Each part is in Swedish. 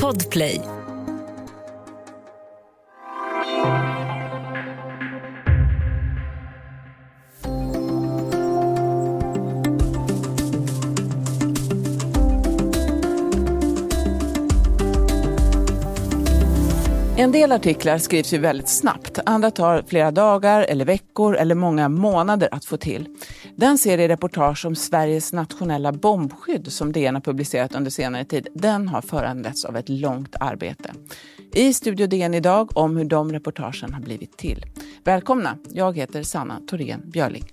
Podplay En del artiklar skrivs ju väldigt snabbt. Andra tar flera dagar eller veckor eller många månader att få till. Den serie reportage om Sveriges nationella bombskydd som DN har publicerat under senare tid, den har föranletts av ett långt arbete. I Studio DN idag om hur de reportagen har blivit till. Välkomna, jag heter Sanna Thorén Björling.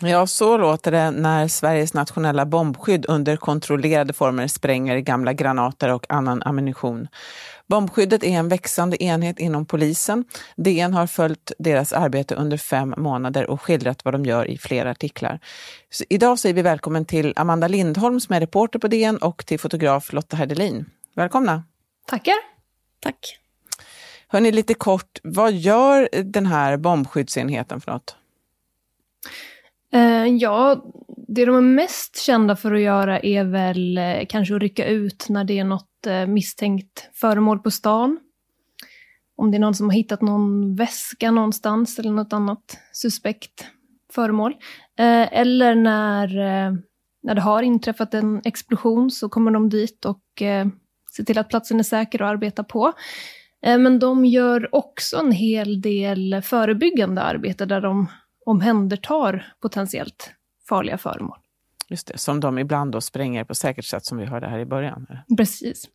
Ja, så låter det när Sveriges nationella bombskydd under kontrollerade former spränger gamla granater och annan ammunition. Bombskyddet är en växande enhet inom polisen. DN har följt deras arbete under fem månader och skildrat vad de gör i flera artiklar. Så idag säger vi välkommen till Amanda Lindholm som är reporter på DN och till fotograf Lotta Herdelin. Välkomna! Tackar! Tack! Hörni, lite kort, vad gör den här bombskyddsenheten för något? Uh, ja, det de är mest kända för att göra är väl uh, kanske att rycka ut när det är något uh, misstänkt föremål på stan. Om det är någon som har hittat någon väska någonstans eller något annat suspekt föremål. eller när, när det har inträffat en explosion så kommer de dit och ser till att platsen är säker och arbetar på. men de gör också en hel del förebyggande arbete där de omhändertar potentiellt farliga föremål. Just det, som de ibland då spränger på säkert sätt som vi hörde här i början. Precis.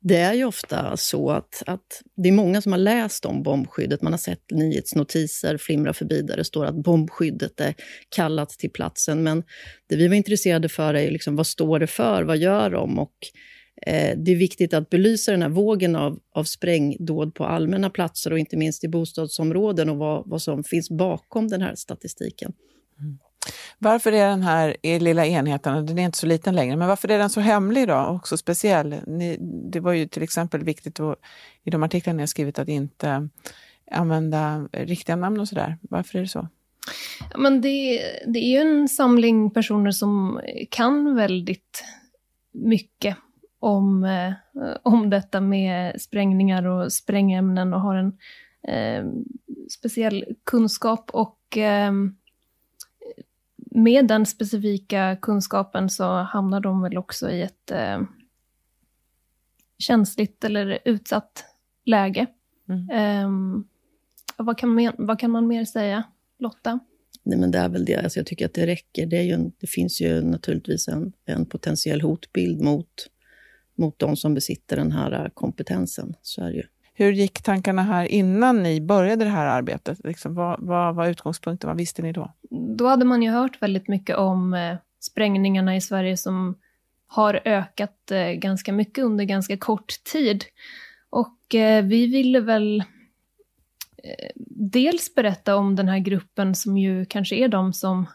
Det är ju ofta så att, att det är många som har läst om bombskyddet. Man har sett nyhetsnotiser flimra förbi där det står att bombskyddet är kallat till platsen. Men det vi var intresserade för är liksom, vad står det för? Vad gör de? Och det är viktigt att belysa den här vågen av, av sprängdåd på allmänna platser och inte minst i bostadsområden och vad, vad som finns bakom den här statistiken. Mm. Varför är den här lilla enheten, den är inte så liten längre, men varför är den så hemlig då och så speciell? Ni, det var ju till exempel viktigt att, i de artiklar ni har skrivit att inte använda riktiga namn och sådär. Varför är det så? Ja, men det, det är ju en samling personer som kan väldigt mycket om, eh, om detta med sprängningar och sprängämnen och har en eh, speciell kunskap och eh, med den specifika kunskapen så hamnar de väl också i ett eh, känsligt eller utsatt läge. Mm. Eh, vad, kan man, vad kan man mer säga, Lotta? Nej, men det är väl det. Alltså jag tycker att det räcker. Det, är ju en, det finns ju naturligtvis en, en potentiell hotbild mot mot de som besitter den här äh, kompetensen. Så är det ju. Hur gick tankarna här innan ni började det här arbetet? Liksom, vad, vad var utgångspunkten? Vad visste ni då? Då hade man ju hört väldigt mycket om eh, sprängningarna i Sverige som har ökat eh, ganska mycket under ganska kort tid. Och eh, vi ville väl eh, dels berätta om den här gruppen som ju kanske är de som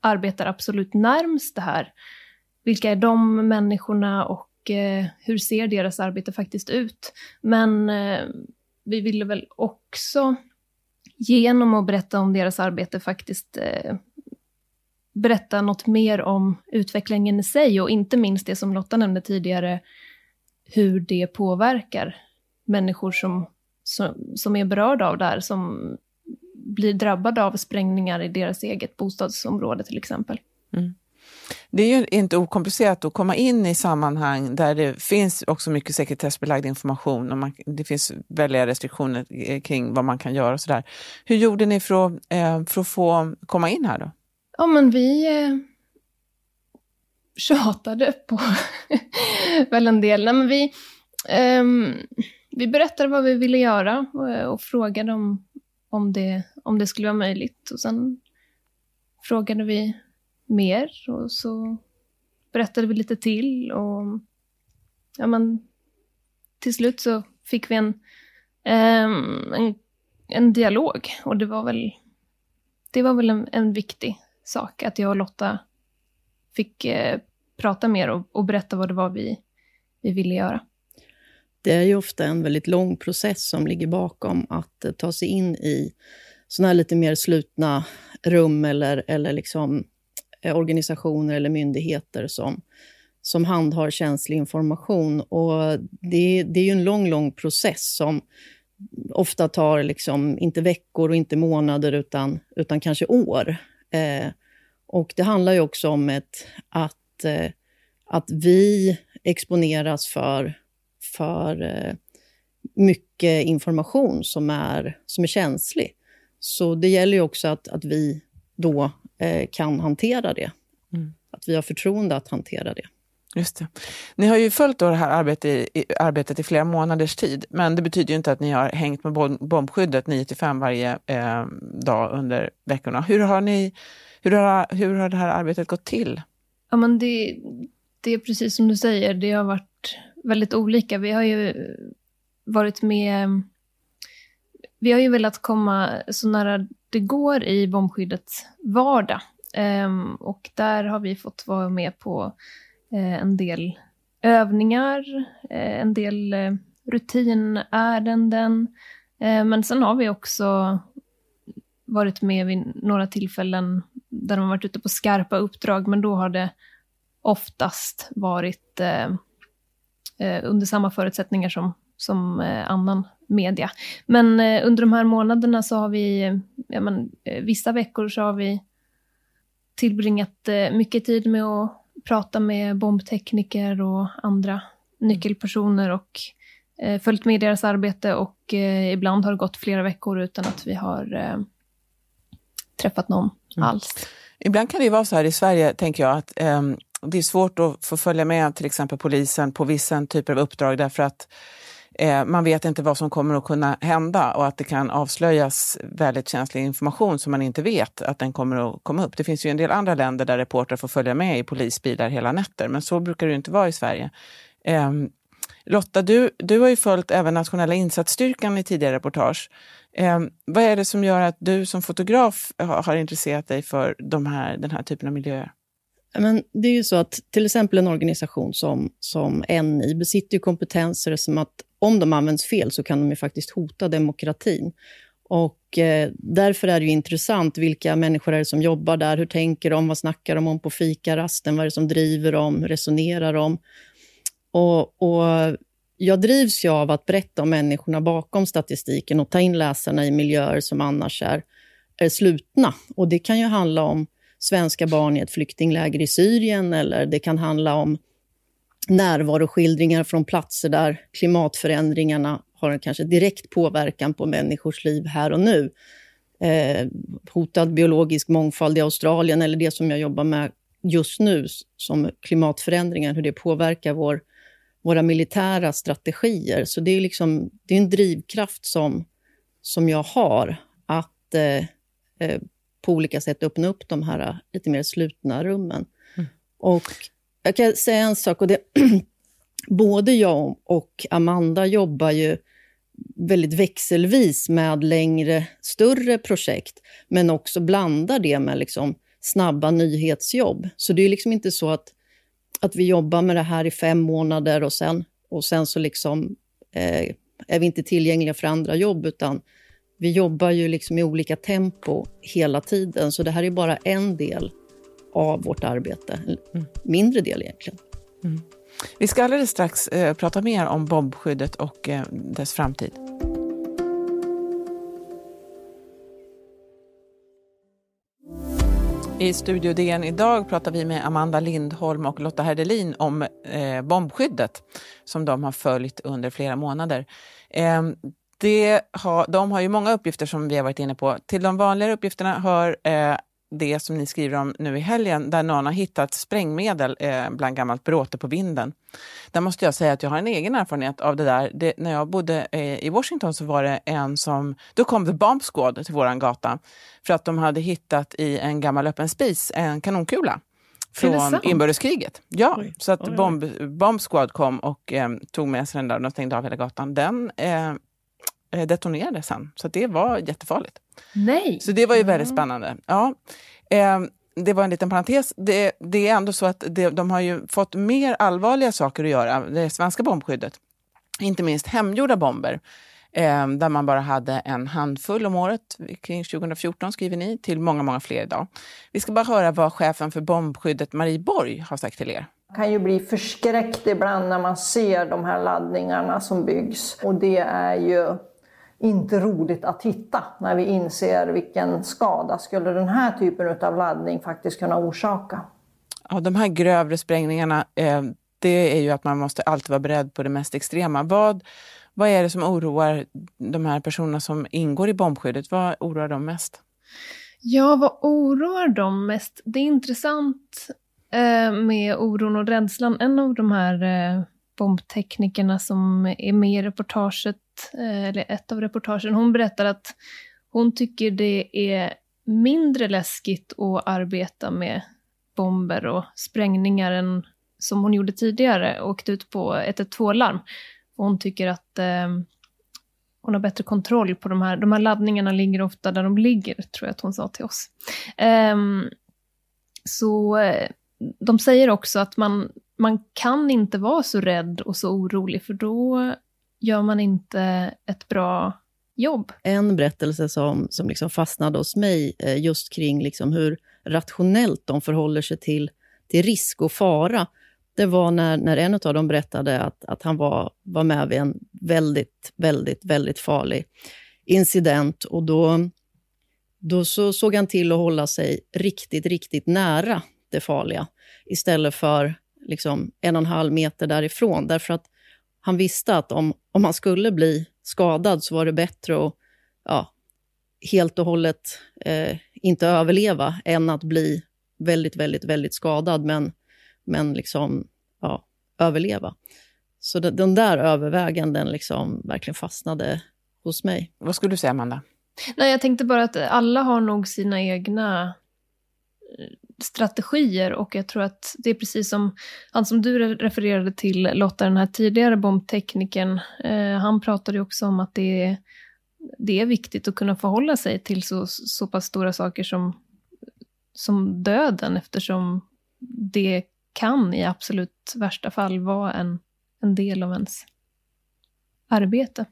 arbetar absolut närmst det här. Vilka är de människorna och eh, hur ser deras arbete faktiskt ut? Men eh, vi ville väl också genom att berätta om deras arbete faktiskt eh, berätta något mer om utvecklingen i sig och inte minst det som Lotta nämnde tidigare, hur det påverkar människor som, som, som är berörda av det här, som blir drabbade av sprängningar i deras eget bostadsområde till exempel. Mm. Det är ju inte okomplicerat att komma in i sammanhang där det finns också mycket sekretessbelagd information och man, det finns väldiga restriktioner eh, kring vad man kan göra och sådär. Hur gjorde ni för att, eh, för att få komma in här då? Ja, men vi eh, tjatade på väl en del. Nej, men vi, eh, vi berättade vad vi ville göra och, och frågade om, om, det, om det skulle vara möjligt. Och sen frågade vi mer och så berättade vi lite till och ja, men, till slut så fick vi en, um, en, en, dialog och det var väl, det var väl en, en viktig sak att jag och Lotta fick eh, prata mer och, och, berätta vad det var vi, vi ville göra. det är ju ofta en väldigt lång process som ligger bakom att eh, ta sig in i sådana här lite mer slutna rum eller, eller liksom, Eh, organisationer eller myndigheter som, som handhar känslig information. Och det, det är ju en lång, lång process som ofta tar liksom, inte veckor och inte månader, utan, utan kanske år. Eh, och det handlar ju också om ett, att, eh, att vi exponeras för, för eh, mycket information som är, som är känslig. Så det gäller ju också att, att vi då eh, kan hantera det. Mm. Att vi har förtroende att hantera det. Just det. Ni har ju följt det här arbetet i, arbetet i flera månaders tid, men det betyder ju inte att ni har hängt med bombskyddet 9 till 5 varje eh, dag under veckorna. Hur har, ni, hur, har, hur har det här arbetet gått till? Ja, men det, det är precis som du säger, det har varit väldigt olika. Vi har ju varit med... Vi har ju velat komma så nära det går i bombskyddets vardag. Um, och där har vi fått vara med på uh, en del övningar, uh, en del uh, rutinärenden. Ehm, men sen har vi också varit med vid några tillfällen där de har varit ute på skarpa uppdrag, men då har det oftast varit under samma förutsättningar som som eh, annan media. Men eh, under de här månaderna så har vi, ja, men, eh, vissa veckor så har vi tillbringat mycket tid med att prata med bombtekniker och andra nyckelpersoner och följt med i deras arbete och ibland har det gått flera veckor utan att vi har träffat någon mm. alls. Ibland kan det vara så här i Sverige, tänker jag, att um, det är svårt att få följa med till exempel polisen på vissa typer av uppdrag därför att eh, man vet inte vad som kommer att kunna hända och att det kan avslöjas väldigt känslig information som man inte vet att den kommer att komma upp. Det finns ju en del andra länder där reportrar får följa med i polisbilar hela nätter, men så brukar det inte vara i Sverige. Eh, Lotta, du, du har ju följt även nationella insatsstyrkan i tidigare reportage. Eh, vad är det som gör att du som fotograf har, har intresserat dig för de här, den här typen av miljöer? Men det är ju så att till exempel en organisation som, som NI besitter ju kompetenser som att om de används fel så kan de ju faktiskt hota demokratin. Och eh, därför är det ju intressant vilka människor är det som jobbar där, hur tänker de, vad snackar de om på fikarasten, vad är det som driver dem, resonerar de? Och, och jag drivs ju av att berätta om människorna bakom statistiken och ta in läsarna i miljöer som annars är, är slutna. Och det kan ju handla om svenska barn i ett flyktingläger i Syrien eller det kan handla om närvaroskildringar från platser där klimatförändringarna har en kanske direkt påverkan på människors liv här och nu. Eh, hotad biologisk mångfald i Australien eller det som jag jobbar med just nu som klimatförändringar, hur det påverkar vår, våra militära strategier. Så det är, liksom, det är en drivkraft som, som jag har att eh, eh, på olika sätt öppna upp de här lite mer slutna rummen. Mm. Och jag kan säga en sak, och det, både jag och Amanda jobbar ju väldigt växelvis med längre, större projekt, men också blandar det med liksom snabba nyhetsjobb. Så det är liksom inte så att, att vi jobbar med det här i fem månader och sen, och sen så liksom, eh, är vi inte tillgängliga för andra jobb, utan vi jobbar ju liksom i olika tempo hela tiden. Så det här är bara en del av vårt arbete. En mindre del egentligen. Mm. Vi ska alldeles strax eh, prata mer om bombskyddet och eh, dess framtid. I Studio DN idag pratar vi med Amanda Lindholm och Lotta Herdelin om eh, bombskyddet som de har följt under flera månader. Eh, det har, de har ju många uppgifter som vi har varit inne på. Till de vanligare uppgifterna hör eh, det som ni skriver om nu i helgen, där någon har hittat sprängmedel eh, bland gammalt bråte på vinden. Där måste jag säga att jag har en egen erfarenhet av det där. Det, när jag bodde eh, i Washington så var det en som, då kom The Bomb Squad till våran gata för att de hade hittat i en gammal öppen spis en kanonkula från inbördeskriget. Ja, oj, så att oj, bomb, bomb Squad kom och eh, tog med sig den där och de stängde av hela gatan. Den eh detonerade sen, så det var jättefarligt. Nej! Så det var ju väldigt spännande. Ja. Eh, det var en liten parentes. Det, det är ändå så att det, de har ju fått mer allvarliga saker att göra, det svenska bombskyddet. inte minst hemgjorda bomber eh, där man bara hade en handfull om året kring 2014 skriver ni, till många, många fler idag. Vi ska bara höra vad chefen för bombskyddet Marie Borg har sagt till er. Man kan ju bli förskräckt ibland när man ser de här laddningarna som byggs och det är ju inte roligt att titta när vi inser vilken skada skulle den här typen av laddning faktiskt kunna orsaka. Ja, de här grövre sprängningarna, eh, det är ju att man måste alltid vara beredd på det mest extrema. Vad, vad är det som oroar de här personerna som ingår i bombskyddet? Vad oroar dem mest? Ja, vad oroar dem mest? Det är intressant eh, med oron och rädslan. En av de här eh, bombteknikerna som är med i reportaget, Eh, eller ett av reportagen, hon berättar att hon tycker det är mindre läskigt att arbeta med bomber och sprängningar än som hon gjorde tidigare, åkte ut på 112-larm. Hon tycker att eh, hon har bättre kontroll på de här, de här laddningarna ligger ofta där de ligger, tror jag att hon sa till oss. Ehm, eh, så de säger också att man, man kan inte vara så rädd och så orolig, för då gör man inte ett bra jobb. En berättelse som, som liksom fastnade hos mig, eh, just kring liksom hur rationellt de förhåller sig till, till risk och fara, det var när, när en av dem berättade att, att han var, var med vid en väldigt, väldigt, väldigt farlig incident. Och då, då så såg han till att hålla sig riktigt, riktigt nära det farliga istället för liksom en och en halv meter därifrån. Därför att han visste att om, om han skulle bli skadad så var det bättre att ja, helt och hållet eh, inte överleva än att bli väldigt, väldigt, väldigt skadad men, men liksom, ja, överleva. Så den, den där överväganden liksom verkligen fastnade hos mig. Vad skulle du säga, Amanda? Nej, jag tänkte bara att alla har nog sina egna eh, strategier och jag tror att det är precis som han som du refererade till, Lotta, den här tidigare bombteknikern, eh, han pratade ju också om att det är, det är viktigt att kunna förhålla sig till så, så pass stora saker som, som döden eftersom det kan i absolut värsta fall vara en, en del av ens arbete.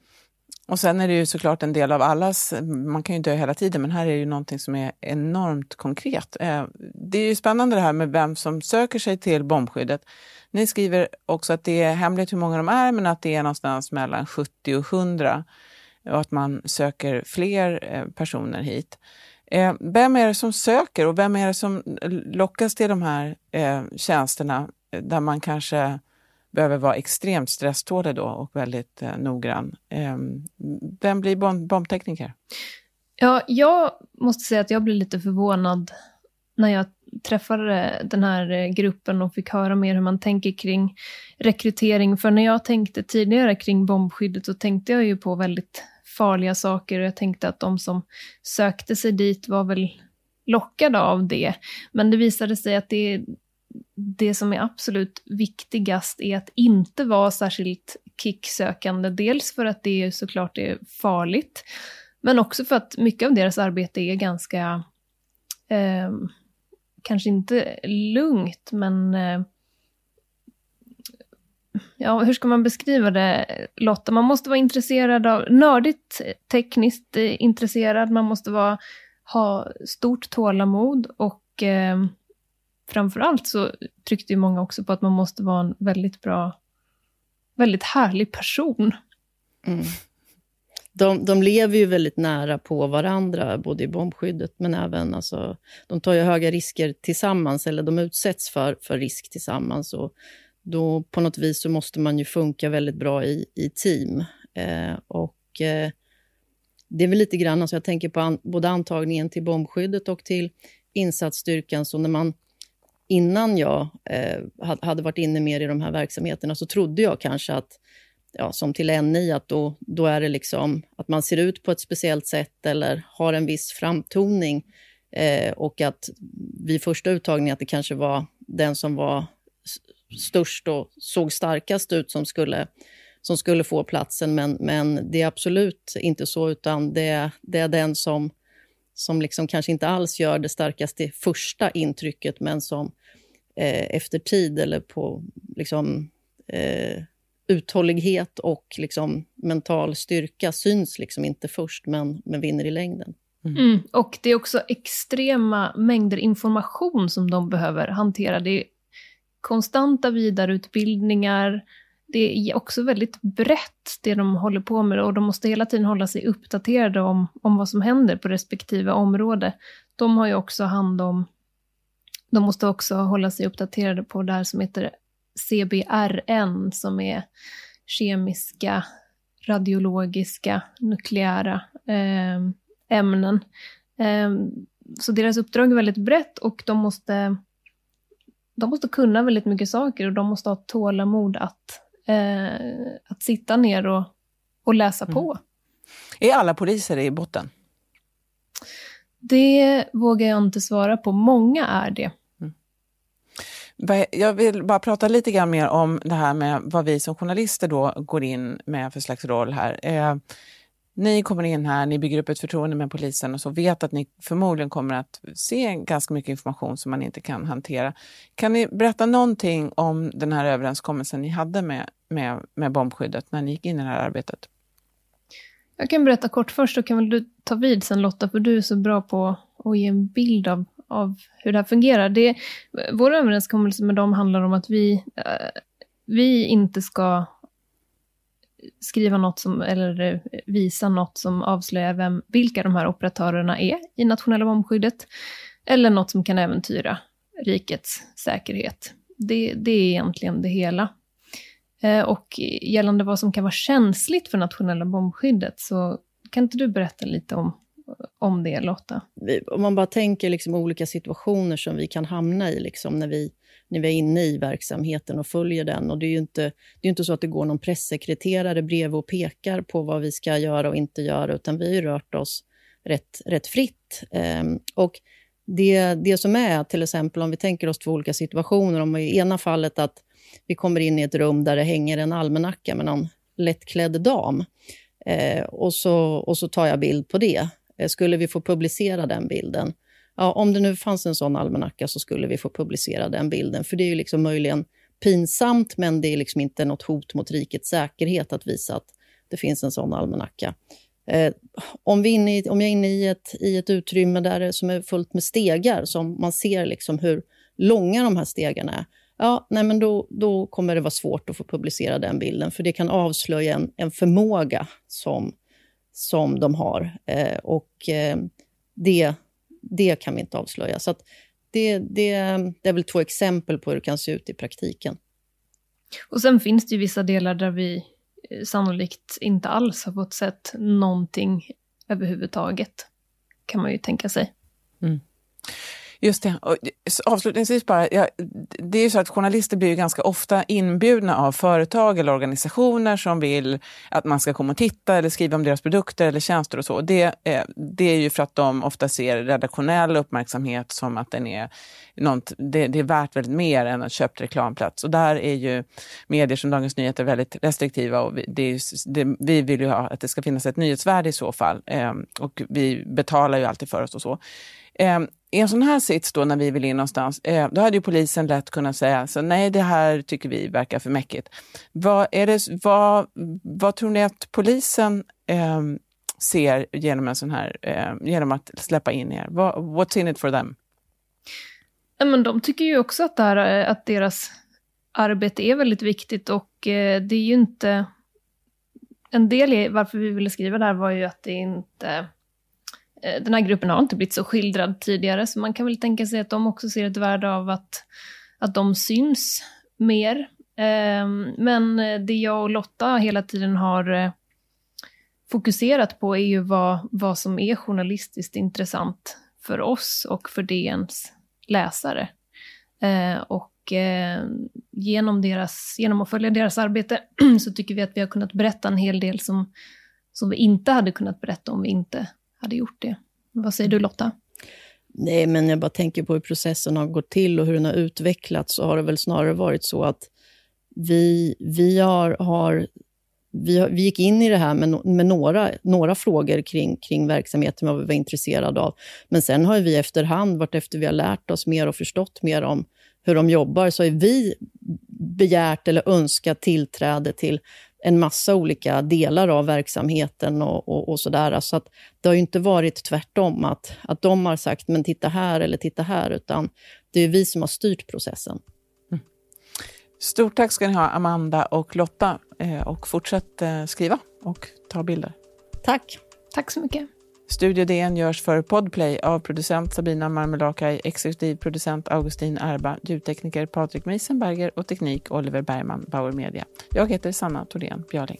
Och sen är det ju såklart en del av allas, man kan ju dö hela tiden, men här är det ju någonting som är enormt konkret. Eh, det är ju spännande det här med vem som söker sig till bombskyddet. Ni skriver också att det är hemligt hur många de är, men att det är någonstans mellan 70 och 100 och att man söker fler eh, personer hit. Eh, vem är det som söker och vem är det som lockas till de här tjänsterna där man kanske behöver vara extremt stresstålig då och väldigt eh, noggrann. Eh, vem blir bomb bombtekniker? Ja, jag måste säga att jag blev lite förvånad när jag träffade eh, den här eh, gruppen och fick höra mer hur man tänker kring rekrytering. För när jag tänkte tidigare kring bombskyddet så tänkte jag ju på väldigt farliga saker och jag tänkte att de som sökte sig dit var väl lockade av det. Men det visade sig att det, det som är absolut viktigast är att inte vara särskilt kicksökande. Dels för att det såklart är farligt, men också för att mycket av deras arbete är ganska, eh, kanske inte lugnt, men eh, ja, hur ska man beskriva det, Lotta? Man måste vara intresserad av, nördigt tekniskt eh, intresserad, man måste vara, ha stort tålamod och eh, framförallt så tryckte ju många också på att man måste vara en väldigt bra, väldigt härlig person. Mm. De, de lever ju väldigt nära på varandra, både i bombskyddet men även... Alltså, de tar ju höga risker tillsammans, eller de utsätts för, för risk tillsammans. Och då på något vis så måste man ju funka väldigt bra i, i team. Eh, och eh, det är väl lite grann, alltså jag tänker på an, både antagningen till bombskyddet och till insatsstyrkan, så när man innan jag eh, hade varit inne mer i de här verksamheterna så trodde jag kanske att, ja, som till NI, att då, då är det liksom att man ser ut på ett speciellt sätt eller har en viss framtoning eh, och att vid första uttagningen att det kanske var den som var störst och såg starkast ut som skulle, som skulle få platsen. Men, men det är absolut inte så, utan det, det är den som som liksom kanske inte alls gör det starkaste första intrycket men som eh, efter tid eller på, liksom, eh, uthållighet och liksom mental styrka syns liksom inte först, men, men vinner i längden. Mm. Mm. Och det är också extrema mängder information som de behöver hantera. Det är konstanta vidareutbildningar, det är också väldigt brett det de håller på med och de måste hela tiden hålla sig uppdaterade om, om vad som händer på respektive område. De har ju också hand om, de måste också hålla sig uppdaterade på det här som heter CBRN som är kemiska, radiologiska, nukleära eh, ämnen. Eh, så deras uppdrag är väldigt brett och de måste, de måste kunna väldigt mycket saker och de måste ha tålamod att, eh, att sitta ner och, och läsa mm. på. Är alla poliser i botten? Det vågar jag inte svara på. Många är det. Jag vill bara prata lite grann mer om det här med vad vi som journalister då går in med för slags roll här. Eh, ni kommer in här, ni bygger upp ett förtroende med polisen och så vet att ni förmodligen kommer att se ganska mycket information som man inte kan hantera. Kan ni berätta någonting om den här överenskommelsen ni hade med, med, med bombskyddet när ni gick in i det här arbetet? Jag kan berätta kort först, så kan väl du ta vid sen Lotta, för du är så bra på att ge en bild av av hur det här fungerar. Det, vår överenskommelse med dem handlar om att vi, eh, vi inte ska skriva något som, eller eh, visa något som avslöjar vem, vilka de här operatörerna är i nationella bombskyddet, eller något som kan äventyra rikets säkerhet. Det, det är egentligen det hela. Eh, och gällande vad som kan vara känsligt för nationella bombskyddet, så kan inte du berätta lite om om det, Lotta? Om man bara tänker liksom olika situationer som vi kan hamna i liksom när, vi, när vi är inne i verksamheten och följer den. Och det är ju inte, det är inte så att det går någon pressekreterare bredvid och pekar på vad vi ska göra och inte göra, utan vi har ju rört oss rätt, rätt fritt. Um, och det, det som är, till exempel om vi tänker oss två olika situationer, om i ena fallet att vi kommer in i ett rum där det hänger en almanacka med någon lättklädd dam. Eh, och, så, och så tar jag bild på det. Eh, skulle vi få publicera den bilden? Ja, om det nu fanns en sån almanacka så skulle vi få publicera den bilden. För det är ju liksom möjligen pinsamt, men det är liksom inte något hot mot rikets säkerhet att visa att det finns en sån almanacka. Eh, om, vi i, om jag är inne i ett, i ett utrymme där som är fullt med stegar, som man ser liksom hur långa de här stegarna är, ja, nej, men då, då kommer det vara svårt att få publicera den bilden, för det kan avslöja en, en förmåga som som de har. Eh, och eh, det, det kan vi inte avslöja. Så det, det, det är väl två exempel på hur det kan se ut i praktiken. Och sen finns det ju vissa delar där vi eh, sannolikt inte alls har fått sett någonting överhuvudtaget, kan man ju tänka sig. Mm. Just det. Och avslutningsvis bara, ja, det är ju så att journalister blir ju ganska ofta inbjudna av företag eller organisationer som vill att man ska komma och titta eller skriva om deras produkter eller tjänster och så. Det, eh, det är ju för att de ofta ser redaktionell uppmärksamhet som att den är något, det, det, är värt väldigt mer än en köpt reklamplats. Och där är ju medier som Dagens Nyheter väldigt restriktiva och vi, det, det, vi vill ju ha att det ska finnas ett nyhetsvärde i så fall. Eh, och vi betalar ju alltid för oss och så. Ehm, i en sån här sits då när vi vill in någonstans, eh, då hade ju polisen lätt kunnat säga så nej det här tycker vi verkar för mäckigt. Vad, är det, vad, vad tror ni att polisen eh, ser genom en sån här, eh, genom att släppa in er? What, what's in it for them? Ja, men de tycker ju också att, här, eh, att deras arbete är väldigt viktigt och eh, det är ju inte... En del i varför vi ville skriva det här var ju att det inte Eh, Eh, den här gruppen har inte blivit så skildrad tidigare, så man kan väl tänka sig att de också ser ett värde av att, att de syns mer. Ehm, men eh, det jag och Lotta hela tiden har eh, fokuserat på är ju vad, vad som är journalistiskt intressant för oss och för DNs läsare. Och genom, deras, genom att följa deras arbete så tycker vi att vi har kunnat berätta en hel del som, som vi inte hade kunnat berätta om vi inte hade gjort det. Vad säger du Lotta? Nej, men jag bara tänker på hur processen har gått till och hur den har utvecklats, så har det väl snarare varit så att vi, vi, har, har, vi, har, vi gick in i det här med, med några, några frågor kring, kring verksamheten, vad vi var intresserade av. Men sen har vi efterhand, vartefter vi har lärt oss mer och förstått mer om hur de jobbar, så har vi begärt eller önskat tillträde till en massa olika delar av verksamheten och, och, och sådär. Så att det har inte varit tvärtom, att, att de har sagt men titta här eller titta här, utan det är vi som har styrt processen. Mm. Stort tack ska ni ha, Amanda och Lotta, eh, och fortsätt eh, skriva och ta bilder. Tack. Tack så mycket. Studio DN görs för Podplay av producent Sabina Marmelakai, exekutiv producent Augustin Erba, ljudtekniker Patrik Meisenberger och teknik Oliver Bergman, Bauer Media. Jag heter Sanna Thorén Björling.